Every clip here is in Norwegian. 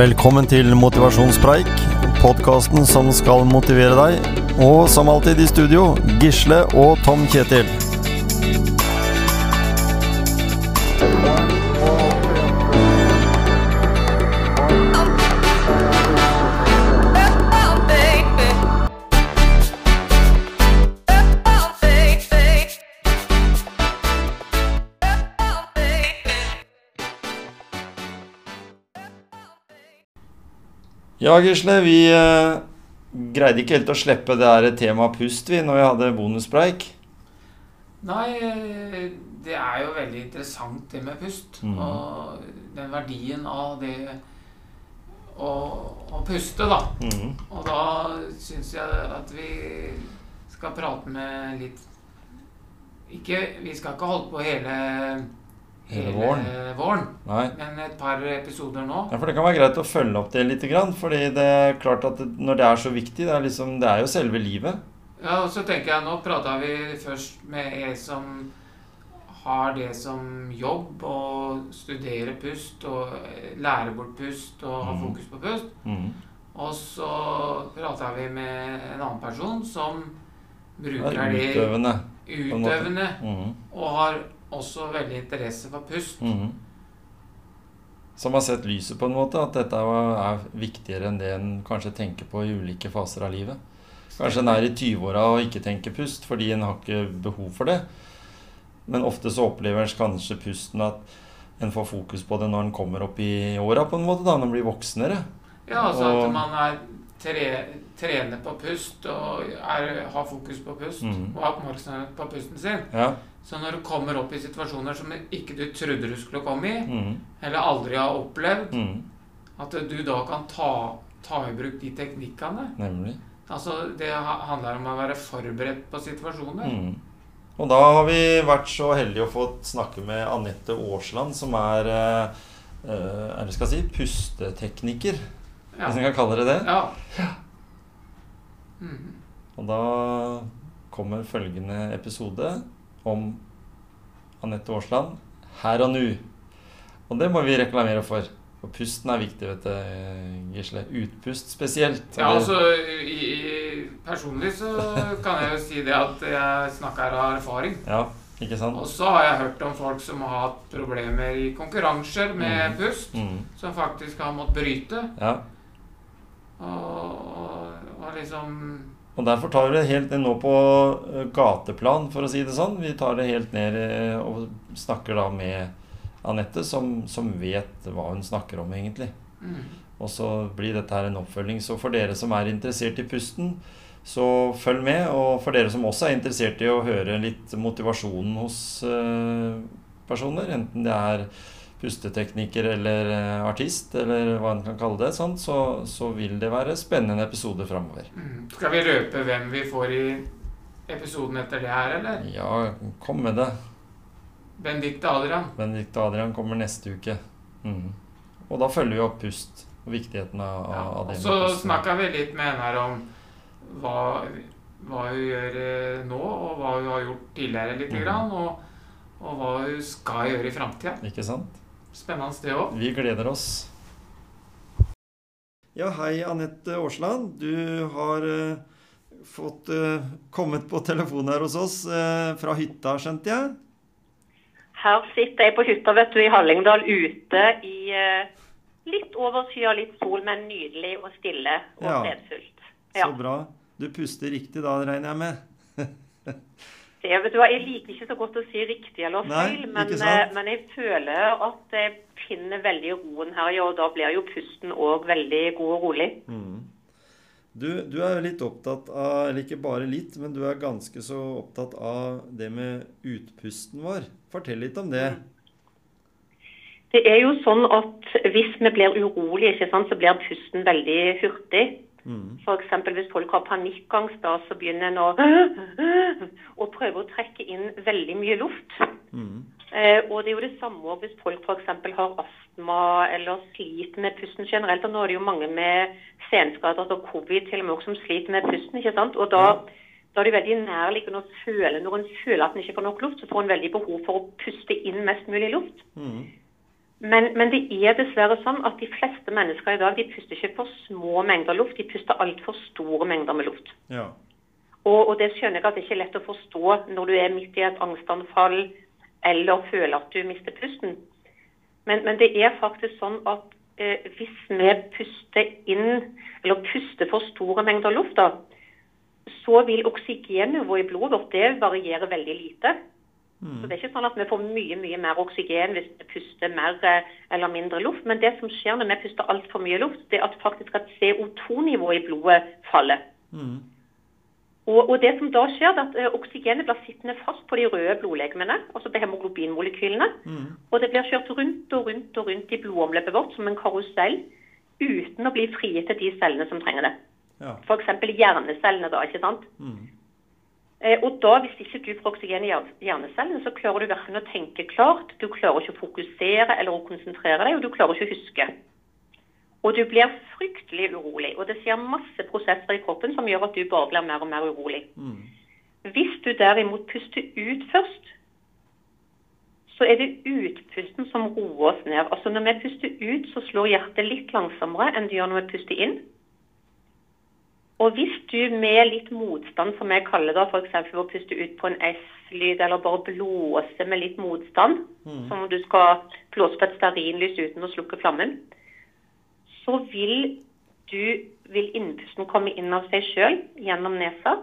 Velkommen til Motivasjonspreik, podkasten som skal motivere deg. Og som alltid i studio, Gisle og Tom Kjetil. Ja, Gisle, vi eh, greide ikke helt å slippe det her temaet pust vi når vi hadde bonuspreik. Nei, eh, det er jo veldig interessant det med pust. Mm. Og den verdien av det å, å puste, da. Mm. Og da syns jeg at vi skal prate med litt Ikke Vi skal ikke holde på hele, Hele våren. våren, men et par episoder nå. Ja, for Det kan være greit å følge opp det litt. Fordi det er klart at når det er så viktig, det er, liksom, det er jo selve livet. Ja, og så tenker jeg Nå prata vi først med en som har det som jobb å studere pust og lærer lære bort pust og ha Mhm. fokus på pust. Mm. Og så prata vi med en annen person som bruker er det utøvende. utøvende mm. og har også veldig interesse for pust. Mhm. Som har sett lyset på en måte, at dette er viktigere enn det en kanskje tenker på i ulike faser av livet. Kanskje en er i 20-åra og ikke tenker pust fordi en har ikke behov for det. Men ofte så opplever en kanskje pusten at en får fokus på det når en kommer opp i åra, på en måte, da, når en blir voksnere. Ja, altså Og- at man er tre, trener på pust og er, har fokus på pust Mhm. og har oppmerksomhet på pusten sin. Ja. Så når du kommer opp i situasjoner som ikke du trodde du skulle komme i, mm. eller aldri har opplevd, mm. at du da kan ta, ta i bruk de teknikkene. Nemlig. Altså, Det handler om å være forberedt på situasjoner. Mm. Og da har vi vært så heldige å få snakke med Anette Aasland, som er eh, eh, er det skal si, pustetekniker, Ja. hvis en kan kalle det det. ja. Mhm. Og da kommer følgende episode om Anette Aasland her og nå. Og det må vi reklamere for. For pusten er viktig, vet du, Gisle. Utpust spesielt. Ja, altså, i, i, Personlig så kan jeg jo si det at jeg snakker av erfaring. Ja, ikke sant? Og så har jeg hørt om folk som har hatt problemer i konkurranser med mm. pust, mm. som faktisk har måttet bryte. Ja. Og, og, og liksom Og derfor tar vi det helt ned nå på eh, gateplan, for å si det sånn. Vi tar det helt ned eh, og snakker da med Anette, som, som vet hva hun snakker om, egentlig. mm. Og så blir dette her en oppfølging. Så for dere som er interessert i pusten, så følg med. Og for dere som også er interessert i å høre litt motivasjonen hos eh, personer, enten det er pustetekniker eller eh, artist, eller hva en kan kalle det, sånn, så, så vil det være spennende episoder framover. Mm. Skal vi røpe hvem vi får i episoden etter det her, eller? Ja, kom med det. Benedicte Adrian. Benedicte Adrian kommer neste uke. Mm. Og da følger vi opp pust og viktigheten av, Ja. av det. Og så snakka vi litt med henne her om hva, hva hun gjør eh, nå, og hva hun har gjort tidligere, lite mm. grann, og, og hva hun skal gjøre i framtida. Ikke sant? Spennende sted òg. Vi gleder oss. Ja, hei Anette Aasland. Du har uh, fått uh, kommet på telefon her hos oss uh, fra hytta, skjønte jeg? Her sitter jeg på hytta vet du, i Hallingdal ute i litt overskya, litt sol, men nydelig og stille og Ja. fredfullt. Så bra. Du puster riktig da, regner jeg med? Det, vet du, hva, jeg liker ikke så godt å si riktig eller Nei, feil, men, ikke sant? eh, men jeg føler at jeg finner veldig roen her, og da blir jo pusten òg veldig god og rolig. Mm. Du, du er litt opptatt av, eller ikke bare litt, men du er ganske så opptatt av det med utpusten vår. Fortell litt om det. Det er jo sånn at hvis vi blir urolige, så blir pusten veldig hurtig. Mm. F.eks. hvis folk har panikkangst, da, så begynner en å, å prøve å trekke inn veldig mye luft. Mm. Eh, og det er jo det samme også hvis folk f.eks. har astma eller sliter med pusten generelt. Og nå er det jo mange med senskader og covid til og med også som sliter med pusten. ikke sant? Og da, da er det veldig nærliggende å føle Når en føler at en ikke får nok luft, så får en veldig behov for å puste inn mest mulig luft. Mm. Men, men, det er dessverre sånn at de fleste mennesker i dag de puster ikke for små mengder luft, de puster altfor store mengder med luft. Ja. Og, og, det skjønner jeg at det ikke er lett å forstå når du er midt i et angstanfall eller føler at du mister pusten. Men, men det er faktisk sånn at eh, hvis vi puster inn, eller puster for store mengder luft, da, så vil oksygennivået i blodet vårt det variere veldig lite. Mm. Så Det er ikke sånn at vi får mye mye mer oksygen hvis vi puster mer eh, eller mindre luft. Men det som skjer når vi puster altfor mye luft, det er at faktisk at CO2-nivået i blodet faller. Mm. Og, og, det som da skjer, er at uh, oksygenet blir sittende fast på de røde blodlegemene, altså på hemoglobinmolekylene. Mm. Og det blir kjørt rundt og rundt og rundt i blodomløpet vårt som en karusell uten å bli frigitt til de cellene som trenger det. Ja. F.eks. hjernecellene, da. ikke sant? Mm. Eh, og da, Hvis ikke du får oksygen i hjernecellene, så klarer du verken å tenke klart, du klarer ikke å fokusere eller å konsentrere deg, og du klarer ikke å huske. Og du blir fryktelig urolig. Og det skjer masse prosesser i kroppen som gjør at du bare blir mer og mer urolig. Mm. Hvis du derimot puster ut først, så er det utpusten som roer oss ned. Altså Når vi puster ut, så slår hjertet litt langsommere enn det gjør når vi puster inn. Og hvis du med litt motstand, som jeg kaller det, f.eks. ved å puste ut på en S-lyd, eller bare blåse med litt motstand, mm. som om du skal blåse på et stearinlys uten å slukke flammen, så vil du vil innpusten komme inn av seg sjøl gjennom nesa.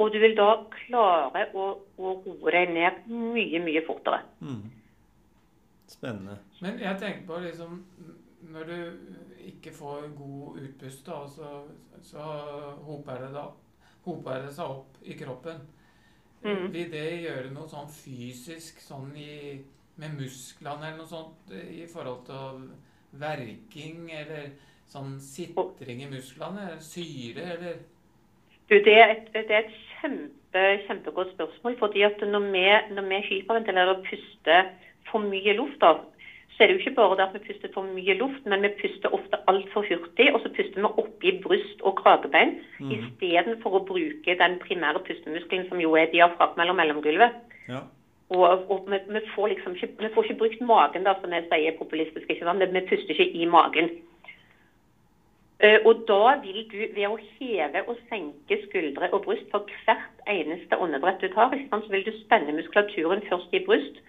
Og du vil da klare å, å roe deg ned mye, mye fortere. Mm. Spennende. Men jeg tenker på liksom Når du ikke får god utpust, da, så, så hoper, det da, hoper det seg opp i kroppen. Mm. Vil det gjøre noe sånn fysisk sånn i, med musklene eller noe sånt i forhold til verking eller sånn sitring i musklene? Eller syre, eller du, det, er et, det er et kjempe, kjempegodt spørsmål. fordi at Når vi, når vi hyperventilerer og puster for mye luft, da, så er det jo ikke bare det at vi puster for mye luft, men vi puster ofte altfor hurtig. Og så puster vi oppi bryst og kragebein mm. istedenfor å bruke den primære pustemuskelen, som jo er diafragma eller mellomgulvet. Ja. Og, og vi, vi, får liksom ikke, vi får ikke brukt magen, da, som jeg sier populistisk. ikke sant? Vi puster ikke i magen. Uh, og da vil du, ved å heve og senke skuldre og bryst for hvert eneste åndedrett du tar, så vil du spenne muskulaturen først i bryst,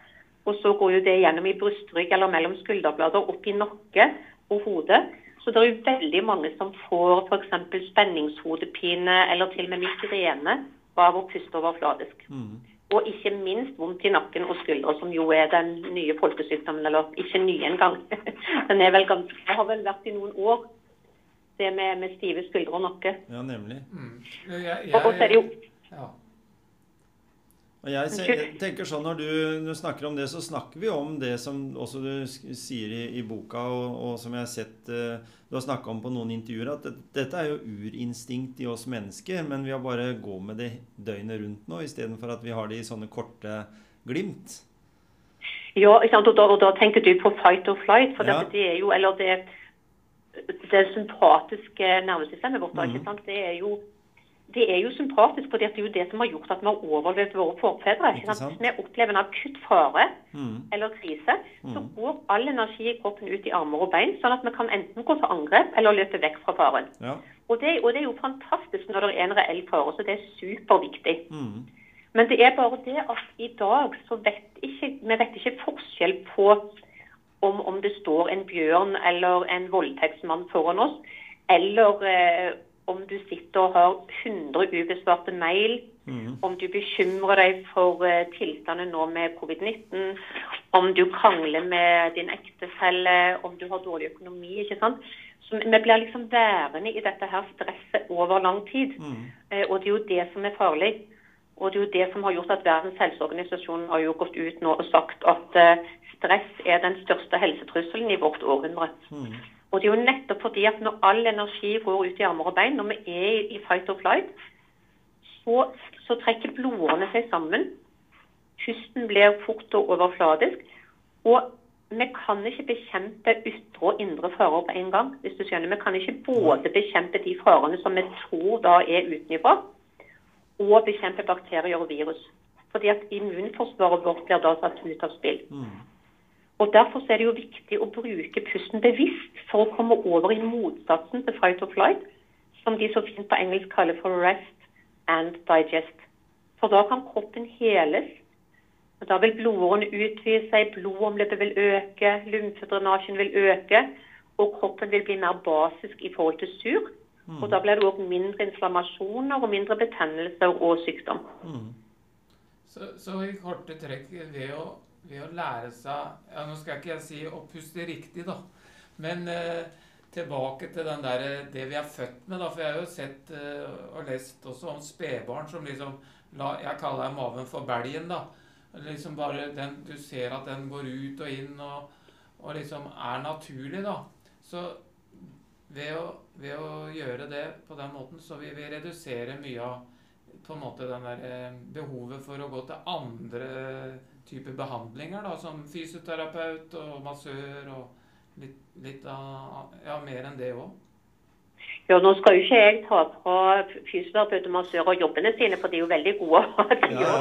og så går jo det gjennom i brystrygg eller mellom skulderblader, opp i nakke og hode. Så det er jo veldig mange som får f.eks. spenningshodepine eller til og med migrene av å puste overfladisk. Mm. Og ikke minst vondt i nakken og skuldre, som jo er den nye folkesykdommen. Eller ikke ny engang. Den er vel ganske, har vel vært i noen år, det med, med stive skuldre og nakke. Ja, nemlig. Mm. Jeg, jeg, og, så er det jo ja. Og jeg, jeg, tenker sånn Når du, du, snakker om det, så snakker vi om det som også du sier i, i boka, og, og, som jeg har sett uh, du har snakka om på noen intervjuer, at det, dette er jo urinstinkt i oss mennesker, men vi har bare gå med det døgnet rundt nå, istedenfor at vi har det i sånne korte glimt. Ja, og da, og da tenker du på fight or flight, for ja. det er jo Eller det, det sympatiske nervesystemet vårt, mm. det er jo det er jo sympatisk, for det er jo det som har gjort at vi har overlevd våre forfedre. Hvis vi opplever en akutt fare mm. eller krise, mm. så går all energi i kroppen ut i armer og bein, sånn at vi kan enten gå til angrep eller løpe vekk fra faren. Ja. Og, det, og, det, er jo fantastisk når det er en reell fare, så det er superviktig. Mm. Men det er bare det at i dag så vet ikke, vi vet ikke forskjell på om, om det står en bjørn eller en voldtektsmann foran oss, eller eh, om du sitter og har 100 ubesvarte mail, mm. om du bekymrer deg for uh, tilstanden nå med covid-19, om du krangler med din ektefelle, om du har dårlig økonomi. ikke sant? Så Vi blir liksom værende i dette her stresset over lang tid. Mm. Uh, og det er jo det som er farlig. Og det er jo det som har gjort at Verdens helseorganisasjon har jo gått ut nå og sagt at uh, stress er den største helsetrusselen i vårt århundre. Mm. Og det er jo nettopp fordi at når all energi går ut i armer og bein, når vi er i fight or flight, så, så trekker blodårene seg sammen. Pusten blir fort og overfladisk. Og vi kan ikke bekjempe ytre og indre farer på en gang. hvis du skjønner. Vi kan ikke både bekjempe de farene som vi tror da er utenfra, og bekjempe bakterier og virus. Fordi at immunforsvaret vårt blir da satt ut av spill. Mm. Og Derfor er det jo viktig å bruke pusten bevisst for å komme over i motsatsen til fight or flight, som de så fint på engelsk kaller for rest and digest. For da kan kroppen heles. og Da vil blodårene utvide seg, blodomløpet vil øke, lymfedrenasjen vil øke, og kroppen vil bli mer basisk i forhold til sur. Mm. Og Da blir det òg mindre inflammasjoner og mindre betennelser og sykdom. Mm. Så, så, i korte trekk ved å, ved å, lære seg ja, Nå skal ikke jeg si å puste riktig, da. Men eh, tilbake til den der, det vi er født med. da, For jeg har jo sett eh, og lest også om spedbarn som liksom la, Jeg kaller maven for belgen. da, liksom bare den, Du ser at den går ut og inn og, og liksom er naturlig. da, Så ved å, ved å, gjøre det på den måten, så vil vi redusere mye av på en måte den der, eh, behovet for å gå til andre typer behandlinger, da, som fysioterapeut og massør. og litt, litt av Ja, mer enn det òg? Ja, Nå skal jo ikke jeg ta fra fysioterapeut og massører jobbene sine, for de er jo veldig gode. ja.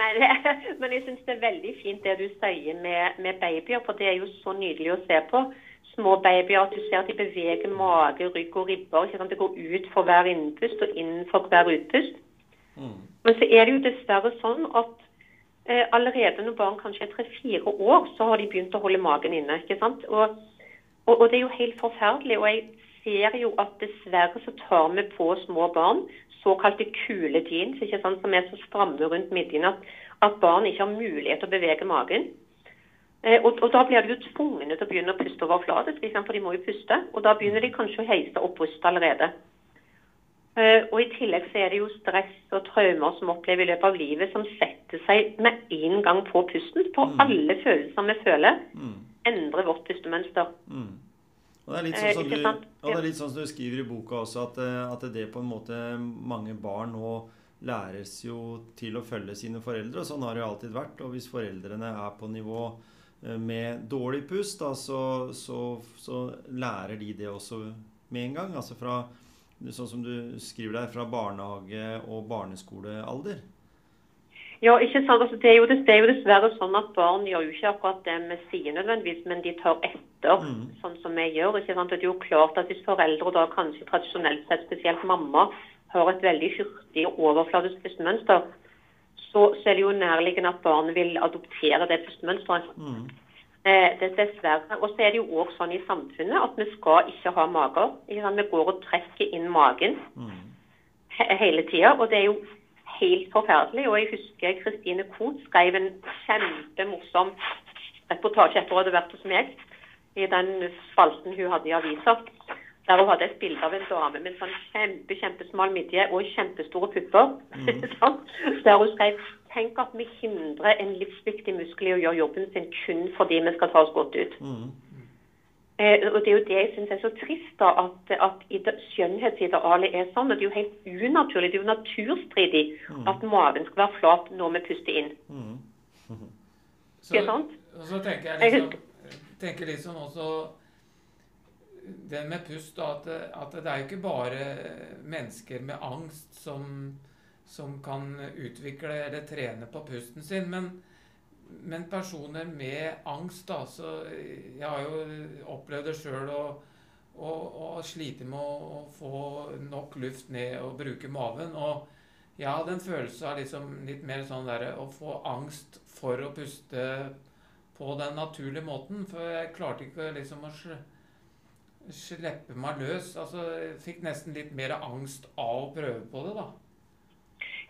men, men, jeg syns det er veldig fint det du sier med, med, babyer, for det er jo så nydelig å se på. Små babyer, at du ser at de beveger mage, rygg og ribber. Ikke sant? Det går ut for hver innpust og inn for hver utpust. Mm. Men så er det jo dessverre sånn at allerede når barn kanskje er tre-fire år, så har de begynt å holde magen inne. ikke sant? Og, og, og, det er jo helt forferdelig. Og jeg ser jo at dessverre så tar vi på små barn såkalte kule jeans, ikke sant, som er så stramme rundt midjen at, at barn ikke har mulighet til å bevege magen. Eh, og, og, Da blir de jo tvungne til å begynne å puste overfladisk, for de må jo puste. Og da begynner de kanskje å heise opp brystet allerede. Eh, og I tillegg så er det jo stress og traumer som opplever i løpet av livet, som setter seg med en gang på pusten. For mm. alle følelser vi føler, mm. endrer vårt pustemønster. Mm. Og det, er litt sånn som du, og det er litt sånn som du skriver i boka også, at, eh, at det på en måte mange barn nå læres jo til å følge sine foreldre. og Sånn har det jo alltid vært. Og hvis foreldrene er på nivå eh, med dårlig pust, da, så, så, så lærer de det også med en gang. Altså fra sånn som du skriver der, fra barnehage- og barneskolealder? Ja, ikke sant. Altså, det, er det, det, er jo dessverre sånn at barn gjør jo ikke akkurat det vi sier nødvendigvis, men de tar etter, mm. sånn som vi gjør. ikke sant? Det er jo klart at Hvis foreldre, da kanskje tradisjonelt sett spesielt mamma, har et veldig hurtig og overfladisk pustemønster, så, så, er det jo nærliggende at barnet vil adoptere det pustemønsteret. Mm. Eh, dessverre. Og så er det jo òg sånn i samfunnet at vi skal ikke ha mager. Ikke vi går og trekker inn magen mm. he hele tida. Og det er jo helt forferdelig. Og jeg husker Kristine Koht skrev en kjempemorsom reportasje etter hun hadde vært hos meg, i den spalten hun hadde i avisa. Der hun hadde et bilde av en dame med en sånn kjempe, kjempesmal midje og kjempestore pupper. Mm. der hun skrev tenk at vi hindrer en livsviktig muskel i å gjøre jobben sin kun fordi vi skal ta oss godt ut. Mm. Eh, og Det er jo det jeg syns er så trist, da, at, at skjønnhetsidealet er sånn. og Det er jo helt unaturlig, det er jo naturstridig mm. at magen skal være flat når vi puster inn. Mm. -hmm. Så, ikke sant? Så tenker jeg liksom, tenker liksom også det med pust, at, at det er jo ikke bare mennesker med angst som som kan utvikle eller trene på pusten sin. Men, men personer med angst, da så Jeg har jo opplevd det sjøl og, og, og slite med å, å, få nok luft ned og bruke maven. Og jeg hadde en følelse av liksom litt mer sånn derre å få angst for å puste på den naturlige måten. For jeg klarte ikke liksom å slippe meg løs. Altså, jeg fikk nesten litt mer angst av å prøve på det, da.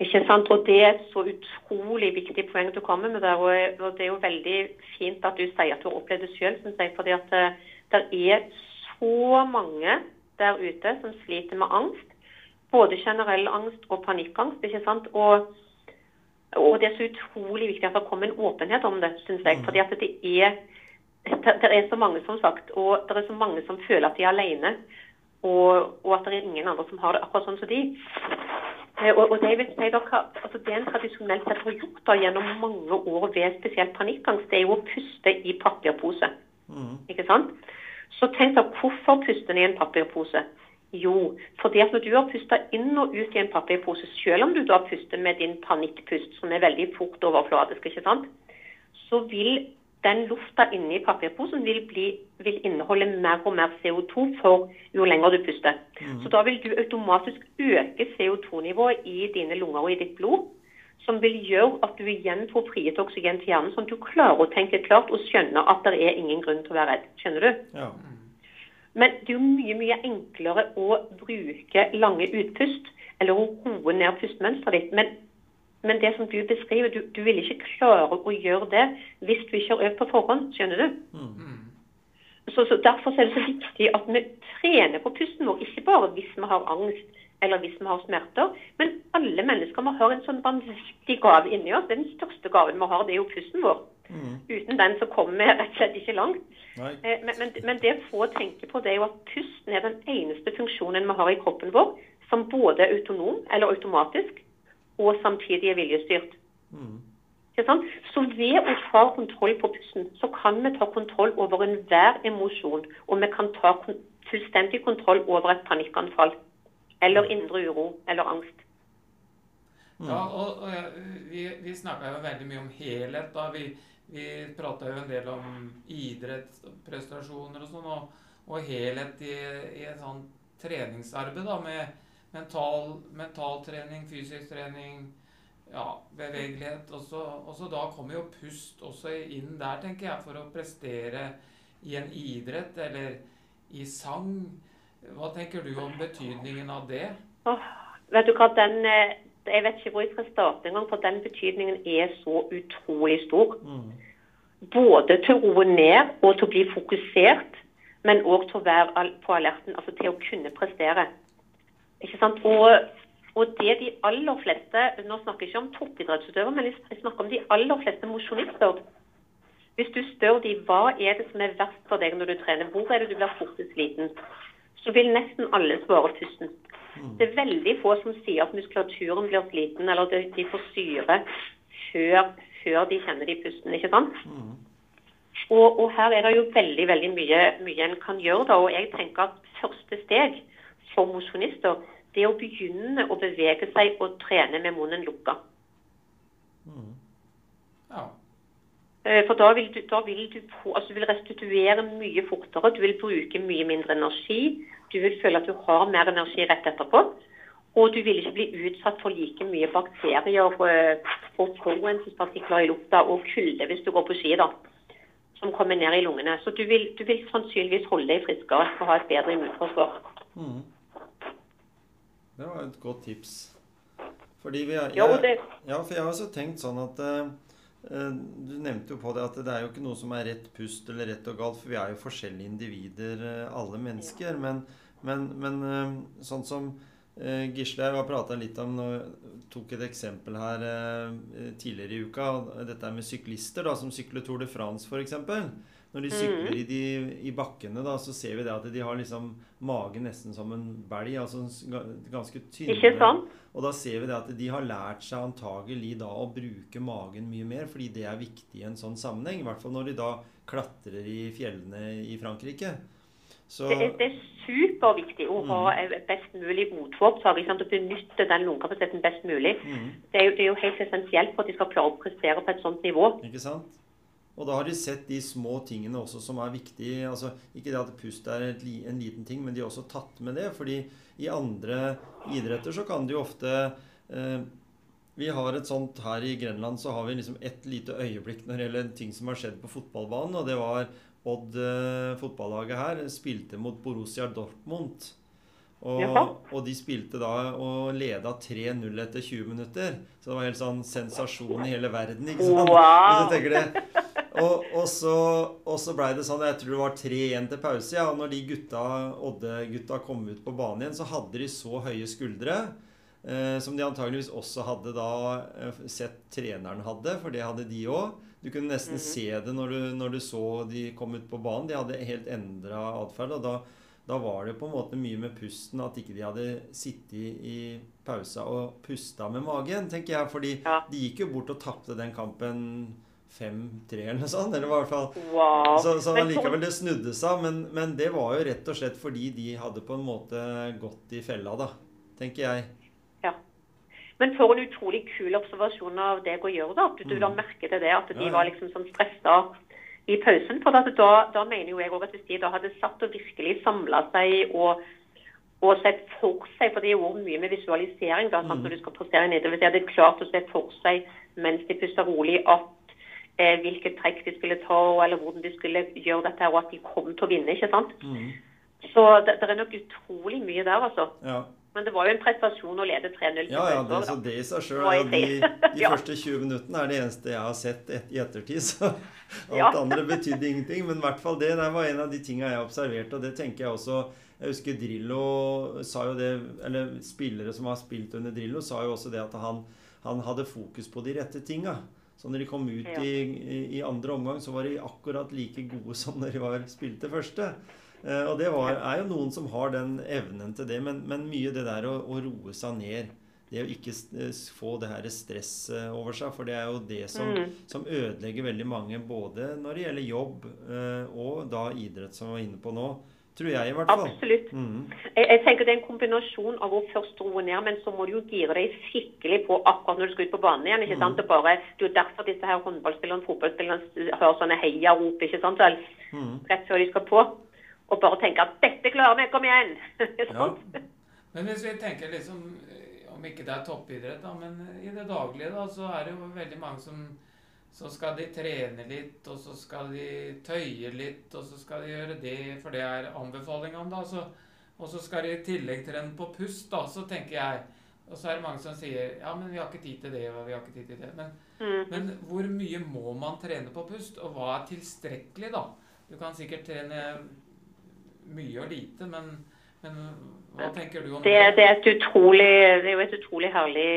Ikke sant? Og Det er et så utrolig viktig poeng du kommer med der. Og Det er jo veldig fint at du sier at du har opplevd det selv, syns jeg. fordi at eh, det er så mange der ute som sliter med angst. Både generell angst og panikkangst. ikke sant? Og, og det er så utrolig viktig at det kommer en åpenhet om det, syns jeg. Mm. fordi at det er det er så mange som sagt, og det er så mange som føler at de er alene. Og, og at det er ingen andre som har det akkurat sånn som de. Eh, og, og det, sier dere, altså det en tradisjonelt sett har gjort da, gjennom mange år ved spesielt panikkangst, det er jo å puste i papirpose. Mm. Ikke sant? Så tenk deg, hvorfor puster en i en papirpose? Jo, fordi at når du har pusta inn og ut i en papirpose, selv om du da puster med din panikkpust, som er veldig fort overfladisk, ikke sant? så vil den lufta inni papirposen vil, bli, vil, inneholde mer og mer CO2 for jo lenger du puster. Mm. Så da vil du automatisk øke CO2-nivået i dine lunger og i ditt blod. Som vil gjøre at du igjen får frigitt oksygen til hjernen, sånn at du klarer å tenke klart og skjønne at det er ingen grunn til å være redd. Skjønner du? Ja. Men det er jo mye mye enklere å bruke lange utpust, eller å roe ned pustemønsteret ditt. Men men det som du beskriver, du, du, vil ikke klare å gjøre det hvis du ikke har øvd på forhånd. Skjønner du? Mm. Så, så, Derfor er det så viktig at vi trener på pusten vår, ikke bare hvis vi har angst eller hvis vi har smerter, men alle mennesker må ha en sånn vanvittig gave inni oss. Den største gaven vi har, det er jo pusten vår. Mm. Uten den så kommer vi rett og slett ikke langt. Eh, men, men, men, det få tenke på, det er jo at pusten er den eneste funksjonen vi har i kroppen vår som både er autonom eller automatisk og samtidig er viljestyrt. Mm. Så ved å ta kontroll på pusten, så kan vi ta kontroll over enhver emosjon. Og vi kan ta fullstendig kontroll over et panikkanfall. Eller mm. indre uro eller angst. Mm. Ja, og, og ja, Vi, vi snakka jo veldig mye om helhet. da. Vi, vi prata jo en del om idrettsprestasjoner og sånn. Og, og, helhet i, i et sånt treningsarbeid da, med mental, mentaltrening, fysisk trening, ja, bevegelighet. Og så da kommer jo pust også inn der, tenker jeg, for å prestere i en idrett eller i sang. Hva tenker du om betydningen av det? Oh, vet du hva, den, eh, Jeg vet ikke hvor jeg skal starte engang, for den betydningen er så utrolig stor. Mm. Både til å roe ned og til å bli fokusert, men òg til å være på alerten, altså til å kunne prestere. Ikke sant? Og, og, det de aller fleste Nå snakker jeg ikke om toppidrettsutøvere, men jeg snakker om de aller fleste mosjonister. Hvis du spør dem hva er det som er verst for deg når du trener, hvor er det du blir fortest sliten, så vil nesten alle svare pusten. Mm. Det er veldig få som sier at muskulaturen blir sliten, eller at de får syre før, før de kjenner de pusten. ikke sant? Mm. Og, og, her er det jo veldig veldig mye, mye en kan gjøre. da, og jeg tenker at Første steg for mosjonister, det er å begynne å bevege seg og trene med munnen lukka. Mm. Ja. Eh, for da vil, du, da vil du, altså du vil restituere mye fortere, du vil bruke mye mindre energi. Du vil føle at du har mer energi rett etterpå. Og du vil ikke bli utsatt for like mye bakterier og forurensningspartikler i lufta og kulde hvis du går på ski, da, som kommer ned i lungene. Så du vil, du vil sannsynligvis holde deg friskere og ha et bedre immunforsvar. Mm. Det var et godt tips. Fordi vi er, jeg, ja, for jeg har også tenkt sånn at uh, Du nevnte jo på det at det er jo ikke noe som er rett pust eller rett og galt, for vi er jo forskjellige individer, uh, alle mennesker. Men, men, men sånn som Gisle har prata litt om tok et eksempel her tidligere i uka. Dette med syklister da, som sykler Tour de France, f.eks. Når de sykler mm. i, de, i, bakkene, da, så ser vi det at de har liksom magen nesten som en belg. Altså ganske tynne. Ikke sant? Og da ser vi det at de har lært seg antagelig da å bruke magen mye mer, fordi det er viktig i en sånn sammenheng. I hvert fall når de da klatrer i fjellene i Frankrike. Så, det, er, det, er, superviktig å ha mm. best mulig motopptak. Å benytte den lungekapasiteten best mulig. Mm. Det, er jo, det, er jo, helt essensielt for at de skal klare å prestere på et sånt nivå. Ikke sant? Og da har de sett de små tingene også som er viktige. Altså, ikke det at pust er en liten ting, men de har også tatt med det. fordi i andre idretter så kan de jo ofte eh, Vi har et sånt her i Grenland så har vi liksom et lite øyeblikk når det gjelder en ting som har skjedd på fotballbanen. Og det var Odd eh, fotballaget her spilte mot Borussia Dortmund. Og, og, de spilte da og leda 3-0 etter 20 minutter. Så det var helt sånn sensasjon i hele verden. ikke sant? Wow. Det, og, og, så, og så blei det sånn Jeg tror det var 3-1 til pause. Ja, og når de gutta, Odde-gutta kom ut på banen igjen, så hadde de så høye skuldre. Eh, som de antageligvis også hadde da eh, sett treneren hadde, for det hadde de òg. Du kunne nesten mm -hmm. se det når du, når du, så de kom ut på banen. De hadde helt endra atferd. Og da, da, var det på en måte mye med pusten at ikke de hadde sittet i pausa og pusta med magen, tenker jeg. Fordi ja. de gikk jo bort og tapte den kampen 5-3 eller noe sånt. Eller i hvert fall. Wow. Så, så allikevel det snudde seg. Men, men, det var jo rett og slett fordi de hadde på en måte gått i fella, da. Tenker jeg. Ja. Men for en utrolig kul observasjon av deg å gjøre, da. Du, du mm. la merke til det, at de ja, ja. var liksom sånn stressa i pausen. For da, da mener jo jeg også at hvis de da hadde satt og virkelig samla seg og, og, sett for seg For det er jo mye med visualisering da, mm. når du skal postere nedover. De hadde klart å se for seg mens de puster rolig at eh, hvilket trekk de skulle ta, eller hvordan de skulle gjøre dette, og at de kom til å vinne. ikke sant? Mm. Så det, det, er nok utrolig mye der, altså. Ja. Men det var jo en prestasjon å lede 3-0. Ja, ja, det, så det i seg sjøl ja, De, de ja. første 20 minuttene er det eneste jeg har sett et, i ettertid. Så alt ja. andre betydde ingenting. Men i hvert fall det der var en av de tinga jeg observerte, og det tenker jeg også Jeg husker Drillo sa jo det Eller spillere som har spilt under Drillo, sa jo også det at han, han hadde fokus på de rette tinga. Så når de kom ut i, i, i andre omgang, så var de akkurat like gode som når de var spilte første. Eh, og det var, er jo noen som har den evnen til det, men, men mye det der å, å, roe seg ned. Det å ikke eh, få det her stresset over seg, for det er jo det som, mm. som, ødelegger veldig mange, både når det gjelder jobb eh, og da idrett, som vi var inne på nå. Tror jeg, i hvert fall. Absolutt. Mm. Jeg, jeg, tenker Det er en kombinasjon av å først roe ned, men så må du jo gire deg skikkelig på akkurat når du skal ut på banen igjen. ikke sant? Mm. Bare, det er jo derfor disse her håndballspillerne fotballspillerne hører sånne heiarop ikke sant? Mm. rett før de skal på og bare tenke at 'dette klarer vi, kom igjen'. ja. Men hvis vi tenker liksom Om ikke det er toppidrett, da, men i det daglige, da, så er det jo veldig mange som så skal de trene litt, og så skal de tøye litt, og så skal de gjøre det, for det er anbefalingene, da. Så, og så skal de i tillegg trene på pust, da, så tenker jeg. Og så er det mange som sier ja, men vi har ikke tid til det, og vi har ikke tid til det. Men, mm. men hvor mye må man trene på pust, og hva er tilstrekkelig, da? Du kan sikkert trene mye og lite, men, men hva tenker du om det? Det, er, utrolig, det er jo et utrolig herlig,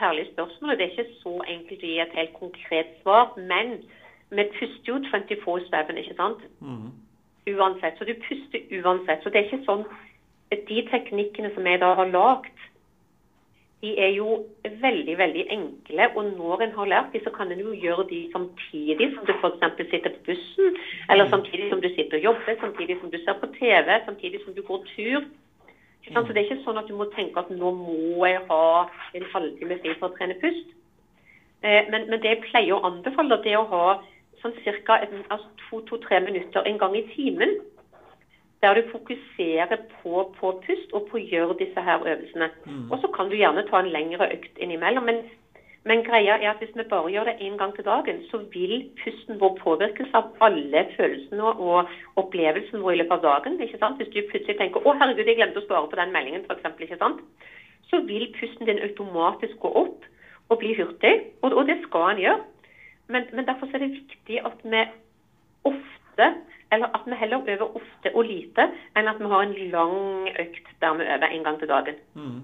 herlig, spørsmål. og Det er ikke så enkelt å gi et helt konkret svar. Men vi puster jo 24-7, ikke sant? Mm. Uansett. Så du puster uansett. Så det er ikke sånn De teknikkene som jeg da har lagd, de er jo veldig veldig enkle. Og når en har lært de, så kan en jo gjøre de samtidig som du f.eks. sitter på bussen, eller mm. samtidig som du sitter og jobber, samtidig som du ser på TV, samtidig som du går tur. Så Det er ikke sånn at du må tenke at nå må jeg ha en halvtime fri for å trene pust. Eh, men, men, det jeg pleier å anbefale, det er å ha sånn ca. Altså to-tre minutter en gang i timen der du fokuserer på, på pust og på å gjøre disse her øvelsene. Mm. Og så kan du gjerne ta en lengre økt innimellom. Men, men, greia er at hvis vi bare gjør det én gang til dagen, så vil pusten vår påvirkes av alle følelsene og opplevelsene våre i løpet av dagen. ikke sant? Hvis du plutselig tenker 'Å, herregud, jeg glemte å svare på den meldingen', f.eks., ikke sant? så vil pusten din automatisk gå opp og bli hurtig. Og, og det skal den gjøre. Men, men derfor er det viktig at vi ofte eller at vi heller øver ofte og lite, enn at vi har en lang økt der vi øver en gang til dagen. Mm.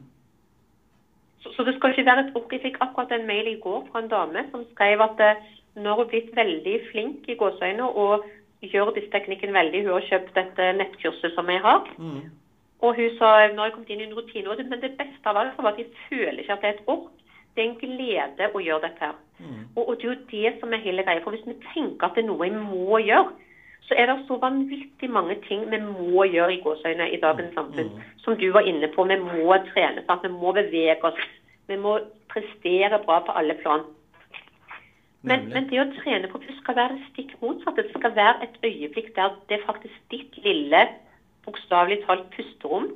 Så, så, det skal ikke være et ord. Jeg fikk akkurat en mail i går fra en dame som skrev at nå når hun blitt veldig flink i gåseøynene og gjør disse teknikkene veldig Hun har kjøpt dette nettkurset som jeg har. Mm. Og hun sa nå har jeg kommet inn i en rutine, men det beste av alt var at jeg føler ikke at det er et ork. Det er en glede å gjøre dette her. Mm. Og, og, det er jo det som er hele greia. For hvis vi tenker at det er noe jeg må gjøre, så er det så vanvittig mange ting vi må gjøre i gåseøyne i dagens mm. samfunn. Som du var inne på. Vi må trene, sant? vi må bevege oss. Vi må prestere bra på alle plan. Men, men, det å trene på pust skal være det stikk motsatte. Det skal være et øyeblikk der det er faktisk ditt lille, bokstavelig talt pusterom.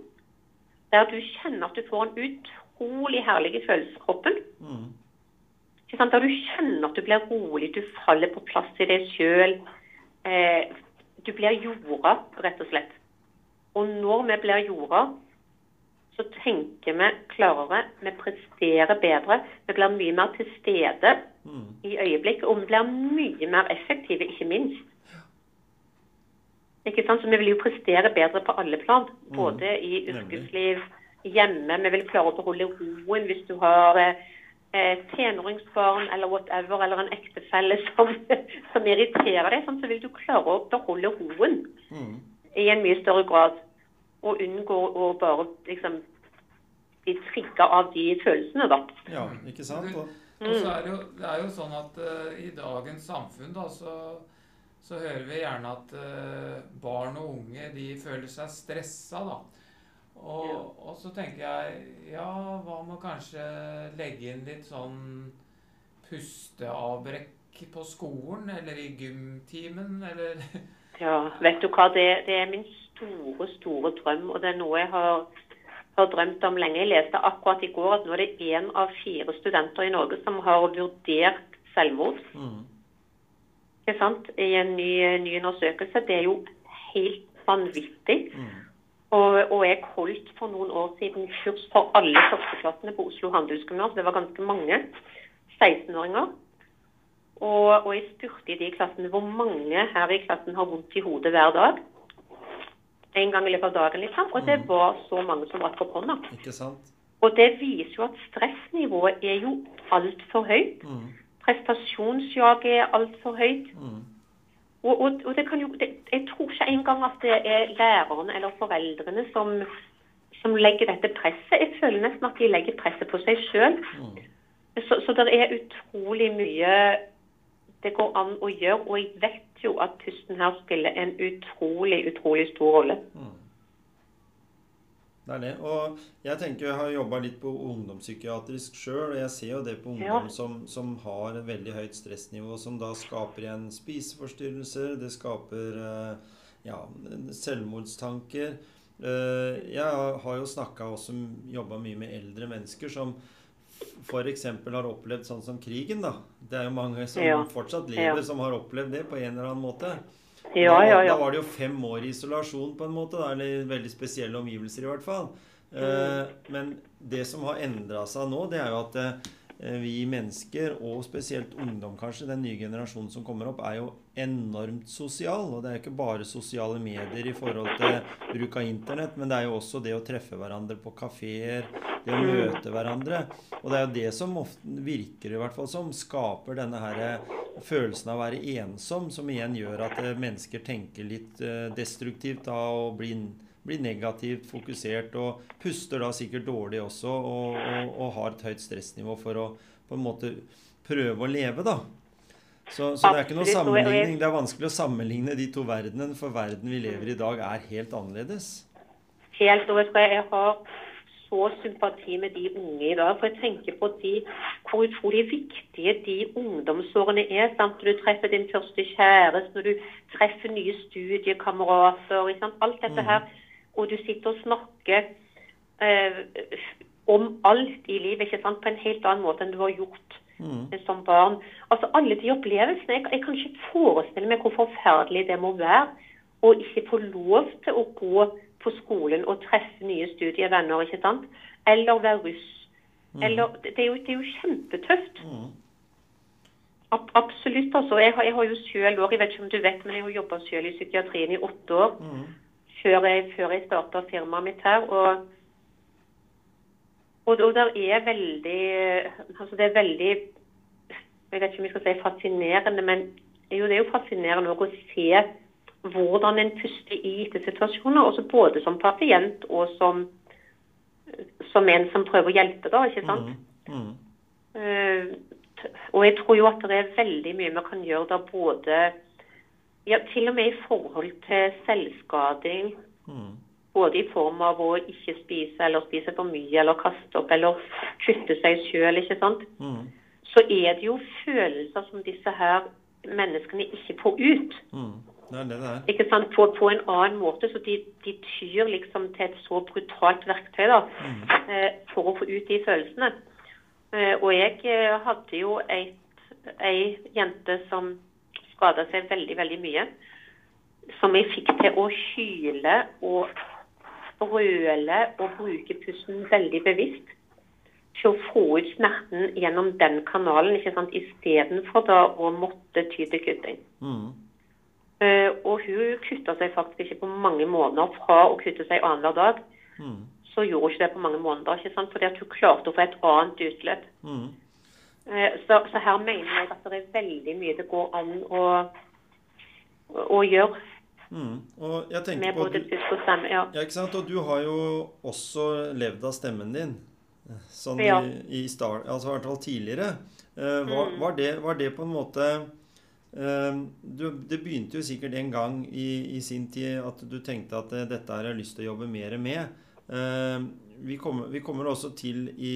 Der du kjenner at du får en utrolig herlig følelse i kroppen. Mm. Der du kjenner at du blir rolig, du faller på plass i deg sjøl eh, Du blir jorda, rett og slett. Og når vi blir jorda, så tenker vi klarere, vi presterer bedre. Vi blir mye mer til stede mm. i øyeblikket, og vi blir mye mer effektive, ikke minst. Ikke sant? Så vi vil jo prestere bedre på alle plan. Mm. Både i yrkesliv, hjemme. Vi vil klare å beholde roen hvis du har eh, tenåringsbarn eller whatever, eller en ektefelle som, som irriterer deg, sånn, så vil du klare å beholde roen mm. i en mye større grad. Og unngå å bare liksom bli trigga av de følelsene, da. Ja, ikke sant? Og, og så er det, jo, det er jo sånn at uh, i dagens samfunn da, så, så hører vi gjerne at uh, barn og unge de føler seg stressa. da. Og, og, så tenker jeg ja, hva med kanskje legge inn litt sånn pusteavbrekk på skolen eller i gymtimen, eller Ja, vet du hva. Det, det, er min store, store drøm, og det er noe jeg har, har, drømt om lenge. Jeg leste akkurat i går at nå er det én av fire studenter i Norge som har vurdert selvmord. Mm. Ikke sant? I en ny, ny, undersøkelse. Det er jo helt vanvittig. Mm. Og, og, jeg holdt for noen år siden kurs for alle førsteklassene på Oslo handelsgymnas. Det var ganske mange 16-åringer. Og, og jeg spurte i de klassene hvor mange her i klassen har vondt i hodet hver dag. En gang i løpet av dagen, liksom. Og det mm. var så mange som rakk opp hånda. Ikke sant? Og det viser jo at stressnivået er jo altfor høyt. Mm. Prestasjonsjaget er altfor høyt. Mm. Og, og, og, det kan jo det, Jeg tror ikke engang at det er lærerne eller foreldrene som, som, legger dette presset. Jeg føler nesten at de legger presset på seg sjøl. Mm. Så, så det er utrolig mye det går an å gjøre. Og jeg vet jo at pusten her spiller en utrolig, utrolig stor rolle. Mm. Det er det. Og jeg tenker jeg har jobba litt på ungdomspsykiatrisk sjøl, og jeg ser jo det på ungdom ja. som, som, har et veldig høyt stressnivå, som da skaper igjen spiseforstyrrelser, det skaper eh, ja, selvmordstanker. Eh, jeg har jo snakka også jobba mye med eldre mennesker som f.eks. har opplevd sånn som krigen, da. Det er jo mange som ja. fortsatt lever, som har opplevd det på en eller annen måte. Ja, da, da, var det jo fem år i isolasjon, på en måte. Da, eller veldig spesielle omgivelser, i hvert fall. Eh, men det som har endra seg nå, det er jo at Eh, vi mennesker, og spesielt ungdom kanskje, den nye generasjonen som kommer opp, er jo enormt sosial. Og det er jo ikke bare sosiale medier i forhold til bruk av internett, men det er jo også det å treffe hverandre på kafeer, det å møte hverandre. Og det er jo det som ofte virker i hvert fall som skaper denne her eh, følelsen av å være ensom, som igjen gjør at eh, mennesker tenker litt destruktivt da og blir blir negativt fokusert og puster da sikkert dårlig også og, og, og, har et høyt stressnivå for å på en måte prøve å leve, da. Så, så det er ikke noe sammenligning. Det er vanskelig å sammenligne de to verdenene, for verden vi lever i i dag, er helt annerledes. Helt, og jeg har så sympati med de unge i dag. For jeg tenker på de, hvor utrolig viktige de ungdomsårene er. Sant? Du treffer din første kjæreste, når du treffer nye studiekamerater. Alt dette mm. her og du sitter og snakker eh, om alt i livet ikke sant? på en helt annen måte enn du har gjort mm. som barn. Altså Alle de opplevelsene jeg, jeg, kan ikke forestille meg hvor forferdelig det må være å ikke få lov til å gå på skolen og treffe nye studievenner, ikke sant? Eller være russ. Mm. Eller, det, er jo, det, er jo, kjempetøft. Mm. Ab absolutt. altså. Jeg har, jeg har jo selv år, jeg vet ikke om du vet, men jeg har jobba selv i psykiatrien i åtte år. Mm før jeg, før jeg starta firmaet mitt her. Og, og, og er veldig Altså det er veldig Jeg vet ikke om jeg skal si fascinerende, men jo, det er jo fascinerende å se hvordan en puster i gitte situasjoner. Også både som pasient og som, som en som prøver å hjelpe, da, ikke sant? Mm. Mm. Uh, og jeg tror jo at det er veldig mye vi kan gjøre da både ja, til og med i forhold til selvskading. Mm. Både i form av å ikke spise eller spise for mye eller kaste opp eller kutte seg sjøl. Mm. Så er det jo følelser som disse her menneskene ikke får ut. Mm. Det det det. Ikke sant? På, på, en annen måte. Så de, de, tyr liksom til et så brutalt verktøy da, mm. eh, for å få ut de følelsene. Eh, og jeg eh, hadde jo ei jente som skada seg veldig, veldig mye. Som jeg fikk til å hyle og brøle og bruke pusten veldig bevisst. Til å få ut smerten gjennom den kanalen, ikke sant, istedenfor da å måtte ty til kutting. Mm. Uh, og hun kutta seg faktisk ikke på mange måneder fra å kutte seg annenhver dag. Mm. Så gjorde hun ikke det på mange måneder, ikke sant, fordi at hun klarte å få et annet utløp. Mm. Eh, så, så, her mener jeg at det er veldig mye det går an å, å gjøre. Mm. Med på både pust og stemme. Ja. ja. ikke sant? Og du har jo også levd av stemmen din. Sånn ja. i, i start, altså i hvert fall tidligere. Eh, var, mm. var, det, var, det, på en måte eh, du, Det begynte jo sikkert en gang i, i, sin tid at du tenkte at uh, dette har jeg lyst til å jobbe mer med. Vi kommer, vi, kommer, også til i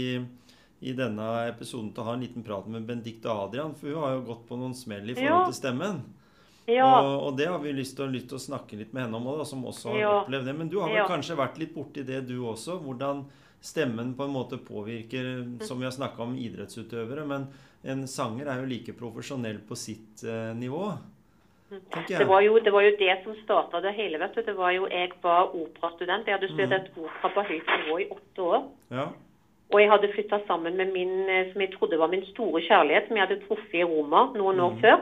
i denne episoden til å ha en liten prat med Benedicte Adrian, for hun har jo gått på noen smell i forhold til stemmen. Ja. Og, og, det har vi lyst til, lyst til, å snakke litt med henne om da, som også har Ja. opplevd det. Men du har vel Ja. kanskje vært litt borti det, du også? Hvordan stemmen på en måte påvirker, som vi har snakka om, idrettsutøvere. Men en sanger er jo like profesjonell på sitt eh, nivå, Det var, jo, det var jo det som starta det hele. vet du. Det var jo, Jeg var operastudent. Jeg hadde studert opera på høyt nivå i åtte år. Ja. Og jeg hadde flytta sammen med min eh, som jeg trodde var min store kjærlighet, som jeg hadde truffet i Roma noen år før.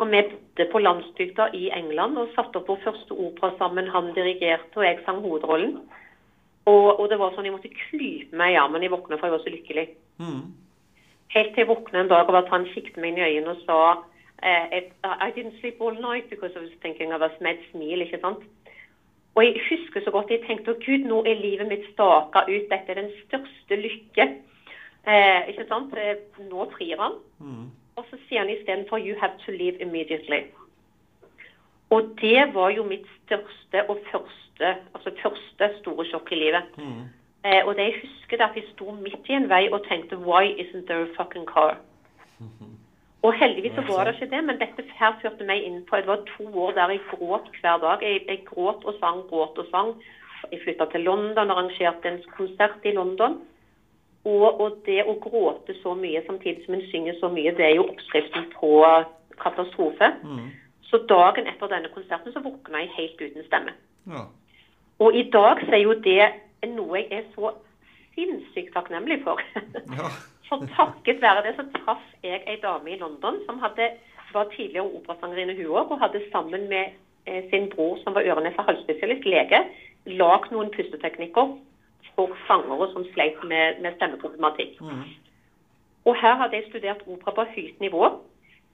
Og vi bodde på landsbygda i England og satte opp vår første opera sammen. Han dirigerte, og jeg sang hovedrollen. Og, og det var sånn jeg måtte klype meg i armen. Jeg våkna for jeg var så lykkelig. Mm. Helt til jeg våkna en dag og at han kikket meg inn i øynene og sa eh, I didn't sleep all night because I was thinking of us med et smil, ikke sant. Og jeg husker så godt jeg tenkte å gud, nå er livet mitt staka ut. Dette er den største lykke. Eh, ikke sant? Eh, Nå frir han. Mm. Og så sier han istedenfor You have to leave immediately. Og det var jo mitt største og første, altså første store sjokk i livet. Mm. Eh, og det jeg husker det at jeg sto midt i en vei og tenkte Why isn't there a fucking car? Og heldigvis så var det ikke det, men dette her førte meg inn på Det var to år der jeg gråt hver dag. Jeg, jeg gråt og sang, gråt og sang. Jeg flytta til London arrangerte en konsert i London. Og, og det å gråte så mye samtidig som en synger så mye, det er jo oppskriften på katastrofe. Mm. Så dagen etter denne konserten så våkna jeg helt uten stemme. Ja. Og i dag så er jo det noe jeg er så sinnssykt takknemlig for. ja. For takket være det så traff jeg ei dame i London som hadde, var tidligere operasangerinne hun òg, og hadde sammen med eh, sin bror som var øre-nese- og halsspesialist, lege, lagd noen pusteteknikker for sangere som sleit med, med stemmeproblematikk. Mm. Og her hadde jeg studert opera på høyt nivå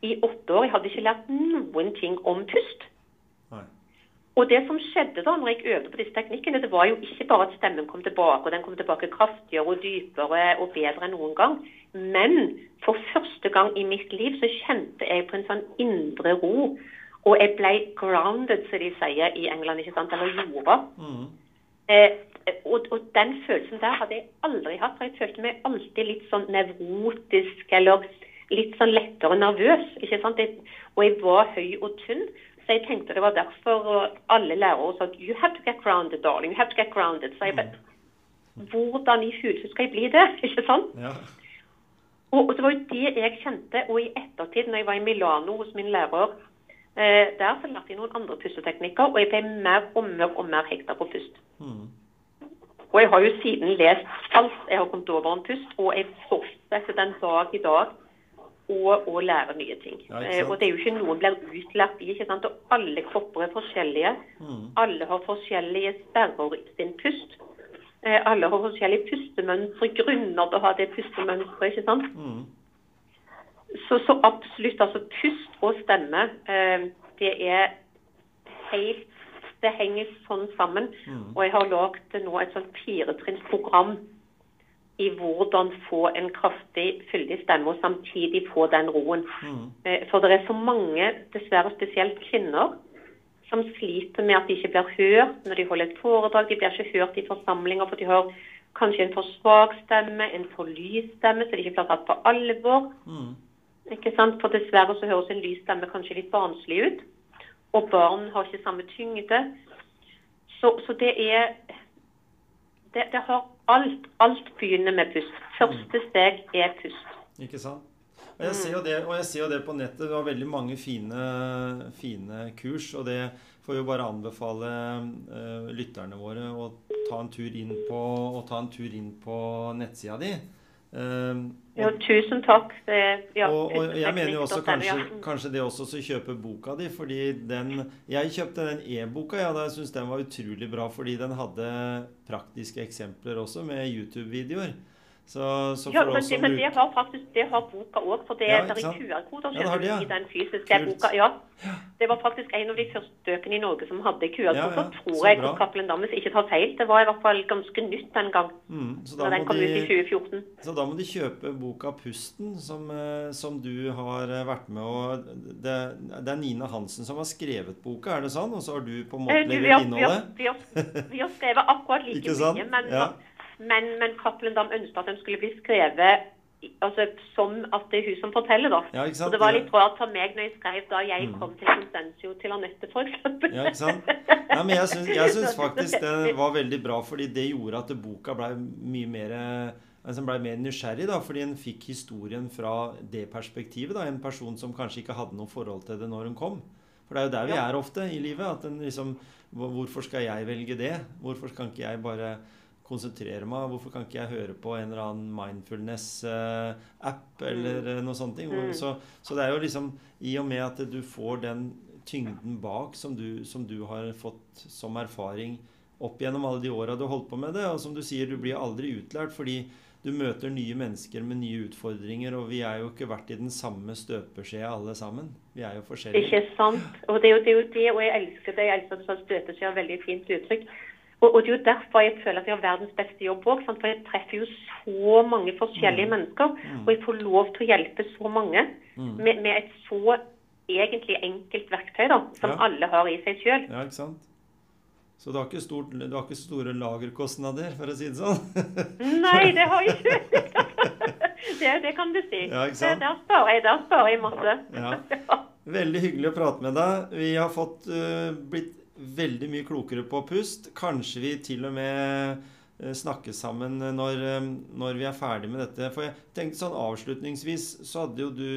i åtte år. Jeg hadde ikke lært noen ting om pust. Nei. Og det som skjedde da når jeg øvde på disse teknikkene, det var jo ikke bare at stemmen kom tilbake, og den kom tilbake kraftigere og dypere og bedre enn noen gang. Men for første gang i mitt liv så kjente jeg på en sånn indre ro. Og jeg ble grounded, som de sier i England, ikke sant, eller jorda. Mm. Eh, og, og den følelsen der hadde jeg aldri hatt. for Jeg følte meg alltid litt sånn nevrotisk eller litt sånn lettere nervøs. ikke sant? Jeg, og jeg var høy og tynn. Så jeg tenkte det var derfor alle lærere sa you have to get grounded, darling. You have to get grounded. Så jeg bare, Hvordan i huset skal jeg bli det? ikke sant? Ja. Og, og det var jo det jeg kjente. Og i ettertid, når jeg var i Milano hos min lærer, eh, der så lærte jeg noen andre pusteteknikker, og jeg ble mer og mer og mer hekta på pust. Mm. Og jeg har jo siden lest alt jeg har kommet over om pust, og jeg fortsetter den dag i dag å, å lære nye ting. Ja, eh, og det er jo ikke noen blir utlært i, ikke sant? og alle kropper er forskjellige. Mm. Alle har forskjellige sperrer i sin pust. Eh, alle har forskjellige pustemønstre, grunner til å ha det pustemønsteret, ikke sant. Mm. Så, så absolutt, altså pust og stemme, eh, det er helt Det henger sånn sammen. Mm. Og jeg har lagd nå et sånt firetrinnsprogram i hvordan få en kraftig, fyldig stemme og samtidig få den roen. Mm. Eh, For det er så mange, dessverre spesielt kvinner, som sliter med at de ikke blir hørt når de holder et foredrag. De blir ikke hørt i forsamlinger, for de har kanskje en for svak stemme, en for lys stemme, så de ikke blir tatt på alvor. Mm. Ikke sant? For dessverre så høres en lys stemme kanskje litt barnslig ut. Og barn har ikke samme tyngde. Så, så det er det, det har alt. Alt begynner med pust. Første steg er pust. Ikke sant? Og jeg, ser jo det, og jeg ser jo det på nettet. Du har veldig mange fine, fine kurs. Og det får jo bare anbefale uh, lytterne våre å ta en tur inn på, tur inn på nettsida di. Eh, Ja, tusen takk. Det, ja, og, og jeg mener jo også kanskje, kanskje det også å kjøpe boka di, fordi den Jeg kjøpte den e-boka, ja, da jeg syns den var utrolig bra, fordi den hadde praktiske eksempler også, med YouTube-videoer. Så, så Ja, men det, men det har faktisk det har boka òg, for det, Ja, det er? QR-koder Ja, det ja. i den fysiske Kult. boka. Ja. Det var faktisk en av de første bøkene i Norge som hadde QR-koder, Ja, tror jeg, på Cappelen Dam, ikke tar feil. Det var i hvert fall ganske nytt den gang, mm, da den kom kom ut i 2014. så da må de kjøpe boka 'Pusten', som, eh, som du har eh, vært med og det, det er Nina Hansen som har skrevet boka, er det sånn? Og så har du på en måte Eh, du, vi, har, levert vi, har, innholdet? vi, har, skrevet akkurat like mye, men, Ja. Men, men Cappelen Dam ønsket at den skulle bli skrevet altså, som at det er hun som forteller, da. Ja, ikke sant? Så det var litt rart for meg når jeg skrev da jeg kom til Consensio til Anette, f.eks. Ja, ikke sant? Nei, men jeg syns, jeg syns faktisk det var veldig bra, fordi det gjorde at boka ble mye mer altså ble mer nysgjerrig, da, fordi en fikk historien fra det perspektivet. da, En person som kanskje ikke hadde noe forhold til det når hun kom. For det er jo der vi er ofte i livet. at en liksom, Hvorfor skal jeg velge det? Hvorfor kan ikke jeg bare konsentrere meg? Hvorfor kan ikke jeg høre på en eller annen mindfulness-app eller eh, noe sånt? Mm. Så, så det er jo liksom I og med at du får den tyngden bak som du, som du har fått som erfaring opp gjennom alle de åra du har holdt på med det, og som du sier, du blir aldri utlært fordi du møter nye mennesker med nye utfordringer, og vi er jo ikke vært i den samme støpeskjea alle sammen. Vi er jo forskjellige. Ikke sant? Og det er jo det, er jo det og jeg elsker det. Jeg elsker at du sa støpeskjea, veldig fint uttrykk. Og, og det er jo derfor jeg føler at jeg har verdens beste jobb òg. For jeg treffer jo så mange forskjellige mennesker. Og jeg får lov til å hjelpe så mange med, med et så egentlig enkelt verktøy da, som Ja. alle har i seg sjøl. Ja, ikke sant? Så du har ikke, stort, du har ikke store lagerkostnader, for å si det sånn? Nei, det har jeg ikke. det, det kan du si. Ja, ikke sant? Der sparer jeg, der sparer jeg masse. Ja. Veldig hyggelig å prate med deg. Vi har fått uh, blitt veldig mye klokere på pust. Kanskje vi til og med øh, snakkes sammen når, øh, når vi er ferdig med dette. For jeg tenkte sånn avslutningsvis så hadde jo du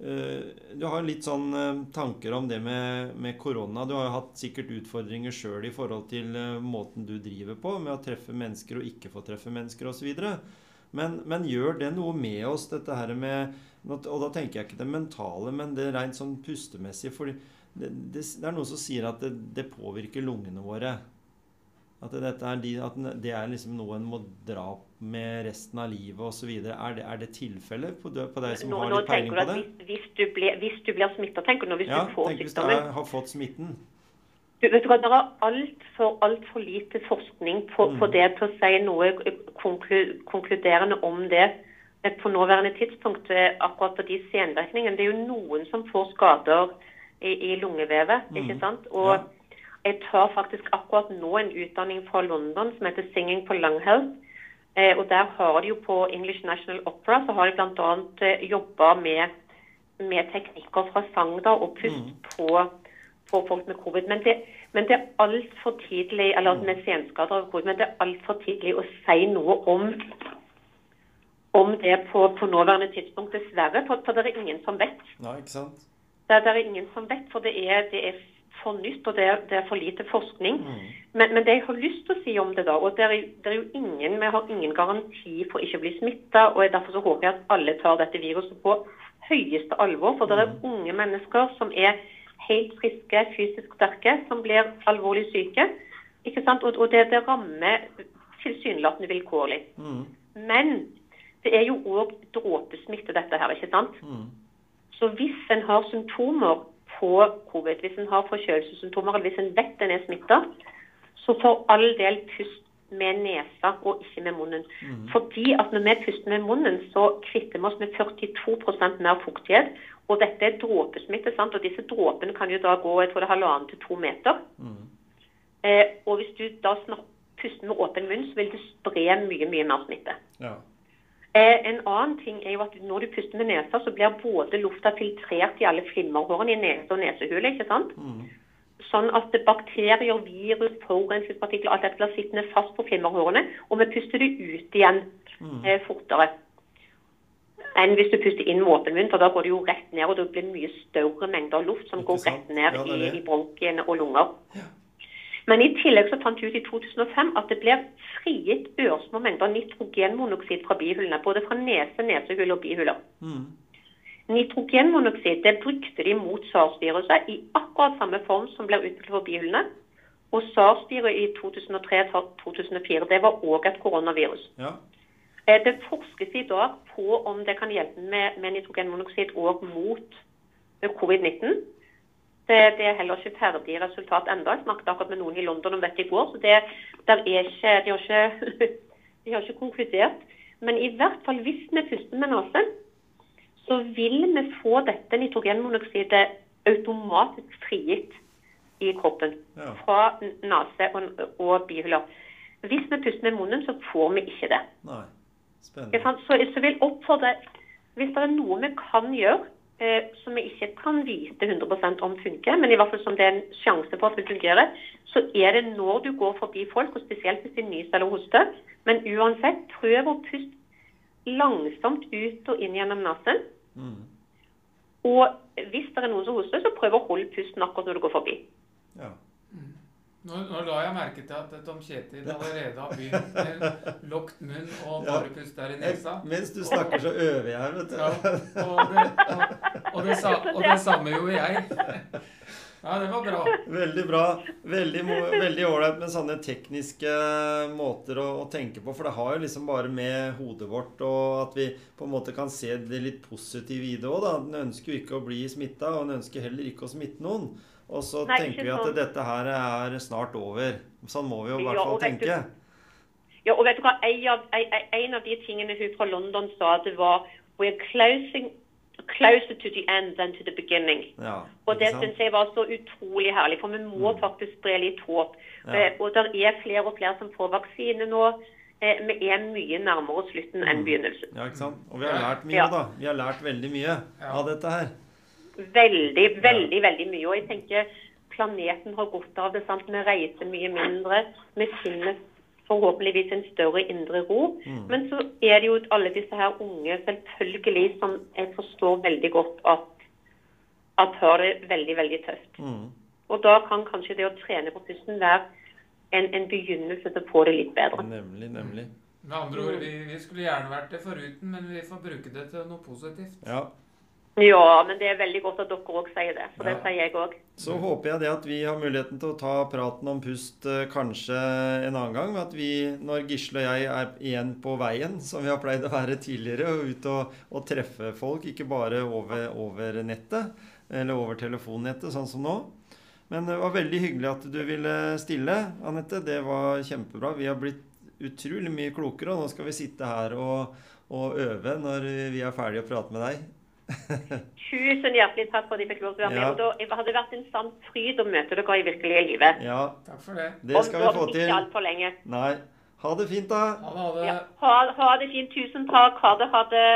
øh, Du har litt sånn tanker om det med, med korona. Du har jo hatt sikkert utfordringer sjøl i forhold til måten du driver på, med å treffe mennesker og ikke få treffe mennesker osv. Men, men gjør det noe med oss, dette her med Og da tenker jeg ikke det mentale, men det rent sånn pustemessige. For det, det, det er noen som sier at det, det påvirker lungene våre. At er, de, at det er liksom noe en må dra med resten av livet osv. Er, det- er det tilfellet på, på deg som Nå, har litt peiling på det? hvis, du blir, hvis du blir smitta, tenker du nå hvis Ja, du får tenk hvis du sykdommen? er, har fått smitten. Du, vet du hva, Det er altfor alt for lite forskning på, Mm. på det til å si noe konklu, konkluderende om det eh, på nåværende tidspunkt. eh, Akkurat på de senvirkningene. Det er jo noen som får skader i, i lungevevet. ikke sant? Og Mm. Ja. jeg tar faktisk akkurat nå en utdanning fra London som heter 'Singing for Lung Health'. Eh, og Der har de jo på English National Opera så har de bl.a. Eh, jobba med, med teknikker fra sang da, og pust Mm. på på folk med covid. Men det, men det er altfor tidlig eller med senskader av covid, men det er altfor tidlig å si noe om om det på, på nåværende tidspunkt, dessverre. For, for det er ingen som vet. Nei, ikke sant? Det, det er ingen som vet, for det er, det er for nytt, og det er, det er for lite forskning. Mm. Men, men det jeg har lyst til å si om det, da, og det er, det er jo ingen, vi har ingen garanti for ikke å bli smitta, og derfor så håper jeg at alle tar dette viruset på høyeste alvor. For det er unge mennesker som er helt friske, fysisk sterke, som blir alvorlig syke. Ikke sant? Og, og det, det rammer tilsynelatende vilkårlig. Mm. Men det er jo òg dråpesmitte, dette her, ikke sant? Mm. Så hvis en har symptomer på covid, hvis en har forkjølelsessymptomer, eller hvis en vet en er smitta, så for all del pust med nesa og ikke med munnen. Fordi at når vi puster med munnen, så kvitter vi oss med 42% mer fuktighet. Og dette er dråpesmitte, sant? og disse dråpene kan jo da gå jeg tror det er halvannen til to meter. Mm. Eh, og hvis du da puster med åpen munn, så vil det spre mye, mye mer smitte. Ja. Eh, en annen ting er jo at når du puster med nesa, så blir både lufta filtrert i alle flimmerhårene i nese og nesehule. ikke sant? Mm. Sånn at bakterier, virus, forurensningspartikler, alt dette blir sittende fast på flimmerhårene, og vi puster det ut igjen eh, fortere enn hvis du puster inn med åpen munn, for da går det jo rett ned, og det blir mye større mengder luft som går rett ned Ja, i, i bronkiene og lunger. Men i tillegg så fant vi ut i 2005 at det blir frigitt ørsmå mengder nitrogenmonoksid fra bihulene, både fra nese, nesehull og bihuler. Mm. Nitrogenmonoksid det brukte de mot SARS-viruset i akkurat samme form som ble utviklet for bihulene. Og SARS-viruset i 2003-2004 det var òg et koronavirus. Ja. Eh, Det forskes i dag på om det kan hjelpe med, med nitrogenmonoksid òg mot eh, covid-19. Det, det er heller ikke ferdig resultat ennå. Jeg snakket akkurat med noen i London om dette i går. så det, der er ikke, De har ikke, de har ikke konkludert. Men i hvert fall hvis vi puster med nesen, så vil vi få dette nitrogenmonoksidet automatisk frigitt i kroppen Ja. fra nese og, og bihuler. Hvis vi puster med munnen, så får vi ikke det. Nei. Spennende. Så så vil oppfordre Hvis det er noe vi kan gjøre eh, som vi ikke kan vite 100% om funker, men i hvert fall som det er en sjanse for at det fungerer, så er det når du går forbi folk, og spesielt hvis de nyser eller hoster. Men uansett, prøv å puste langsomt ut og inn gjennom nesen. Mm. Og hvis det er noen som hoster, så prøv å holde pusten akkurat når du går forbi. Ja. Nå, nå la jeg merke til at Tom Kjetil allerede har begynt med lukket munn og bare puster i nesa. Mens du snakker, så øver jeg her, vet du. Ja, og, det, og, og, det, sa- og det samme gjorde jeg. Ja, det var bra. Veldig bra. Veldig ålreit med sånne tekniske måter å, å tenke på. For det har jo liksom bare med hodet vårt og at vi på en måte kan se det litt positive i det òg, da. Den ønsker jo ikke å bli smitta, og den ønsker heller ikke å smitte noen. Og så Nei, tenker vi at sånn. dette her er snart over. Sånn må vi jo i hvert fall ja, du- tenke. Ja, og vet du hva? En av, en, en av de tingene hun fra London sa, det var We're closing, closer to the end than to the beginning. Ja, Og det syns jeg var så utrolig herlig, for vi må faktisk spre litt håp. Ja. Eh, Og det er flere og flere som får vaksine nå. Eh, Vi er mye nærmere slutten enn begynnelsen. Ja, ikke sant? Og vi har lært mye, Ja. da. Vi har lært veldig mye Ja. av dette her. Veldig, veldig, veldig mye. Og jeg tenker planeten har godt av det. sant? Vi reiser mye mindre. Vi finner forhåpentligvis en større indre ro. Mm. Men så er det jo alle disse her unge, selvfølgelig, som jeg forstår veldig godt at, at har det veldig, veldig tøft. Mm. Og da kan kanskje det å trene på pusten være en, en begynnelse til å få det litt bedre. Nemlig, nemlig. Med andre ord, vi, vi skulle gjerne vært det foruten, men vi får bruke det til noe positivt. Ja. Ja, men det er veldig godt at dere òg sier det. For Ja. det sier jeg òg. Så håper jeg det at vi har muligheten til å ta praten om pust eh, kanskje en annen gang. At vi, når Gisle og jeg er igjen på veien, som vi har pleid å være tidligere, og ut og, og treffe folk, ikke bare over, over nettet eller over telefonnettet, sånn som nå. Men det var veldig hyggelig at du ville stille, Anette. Det var kjempebra. Vi har blitt utrolig mye klokere, og nå skal vi sitte her og, og øve når vi er ferdige å prate med deg. Tusen hjertelig takk for at jeg fikk lov til å være med. Ja. Og da, det hadde vært en sann fryd å møte dere i virkelige livet. Ja, Takk for det. det skal vi få til. Ikke altfor lenge. Nei. Ha det fint, da. Ha det. Ha det. Ja. Ha, ha det fint. Tusen takk. Ha det. Ha det.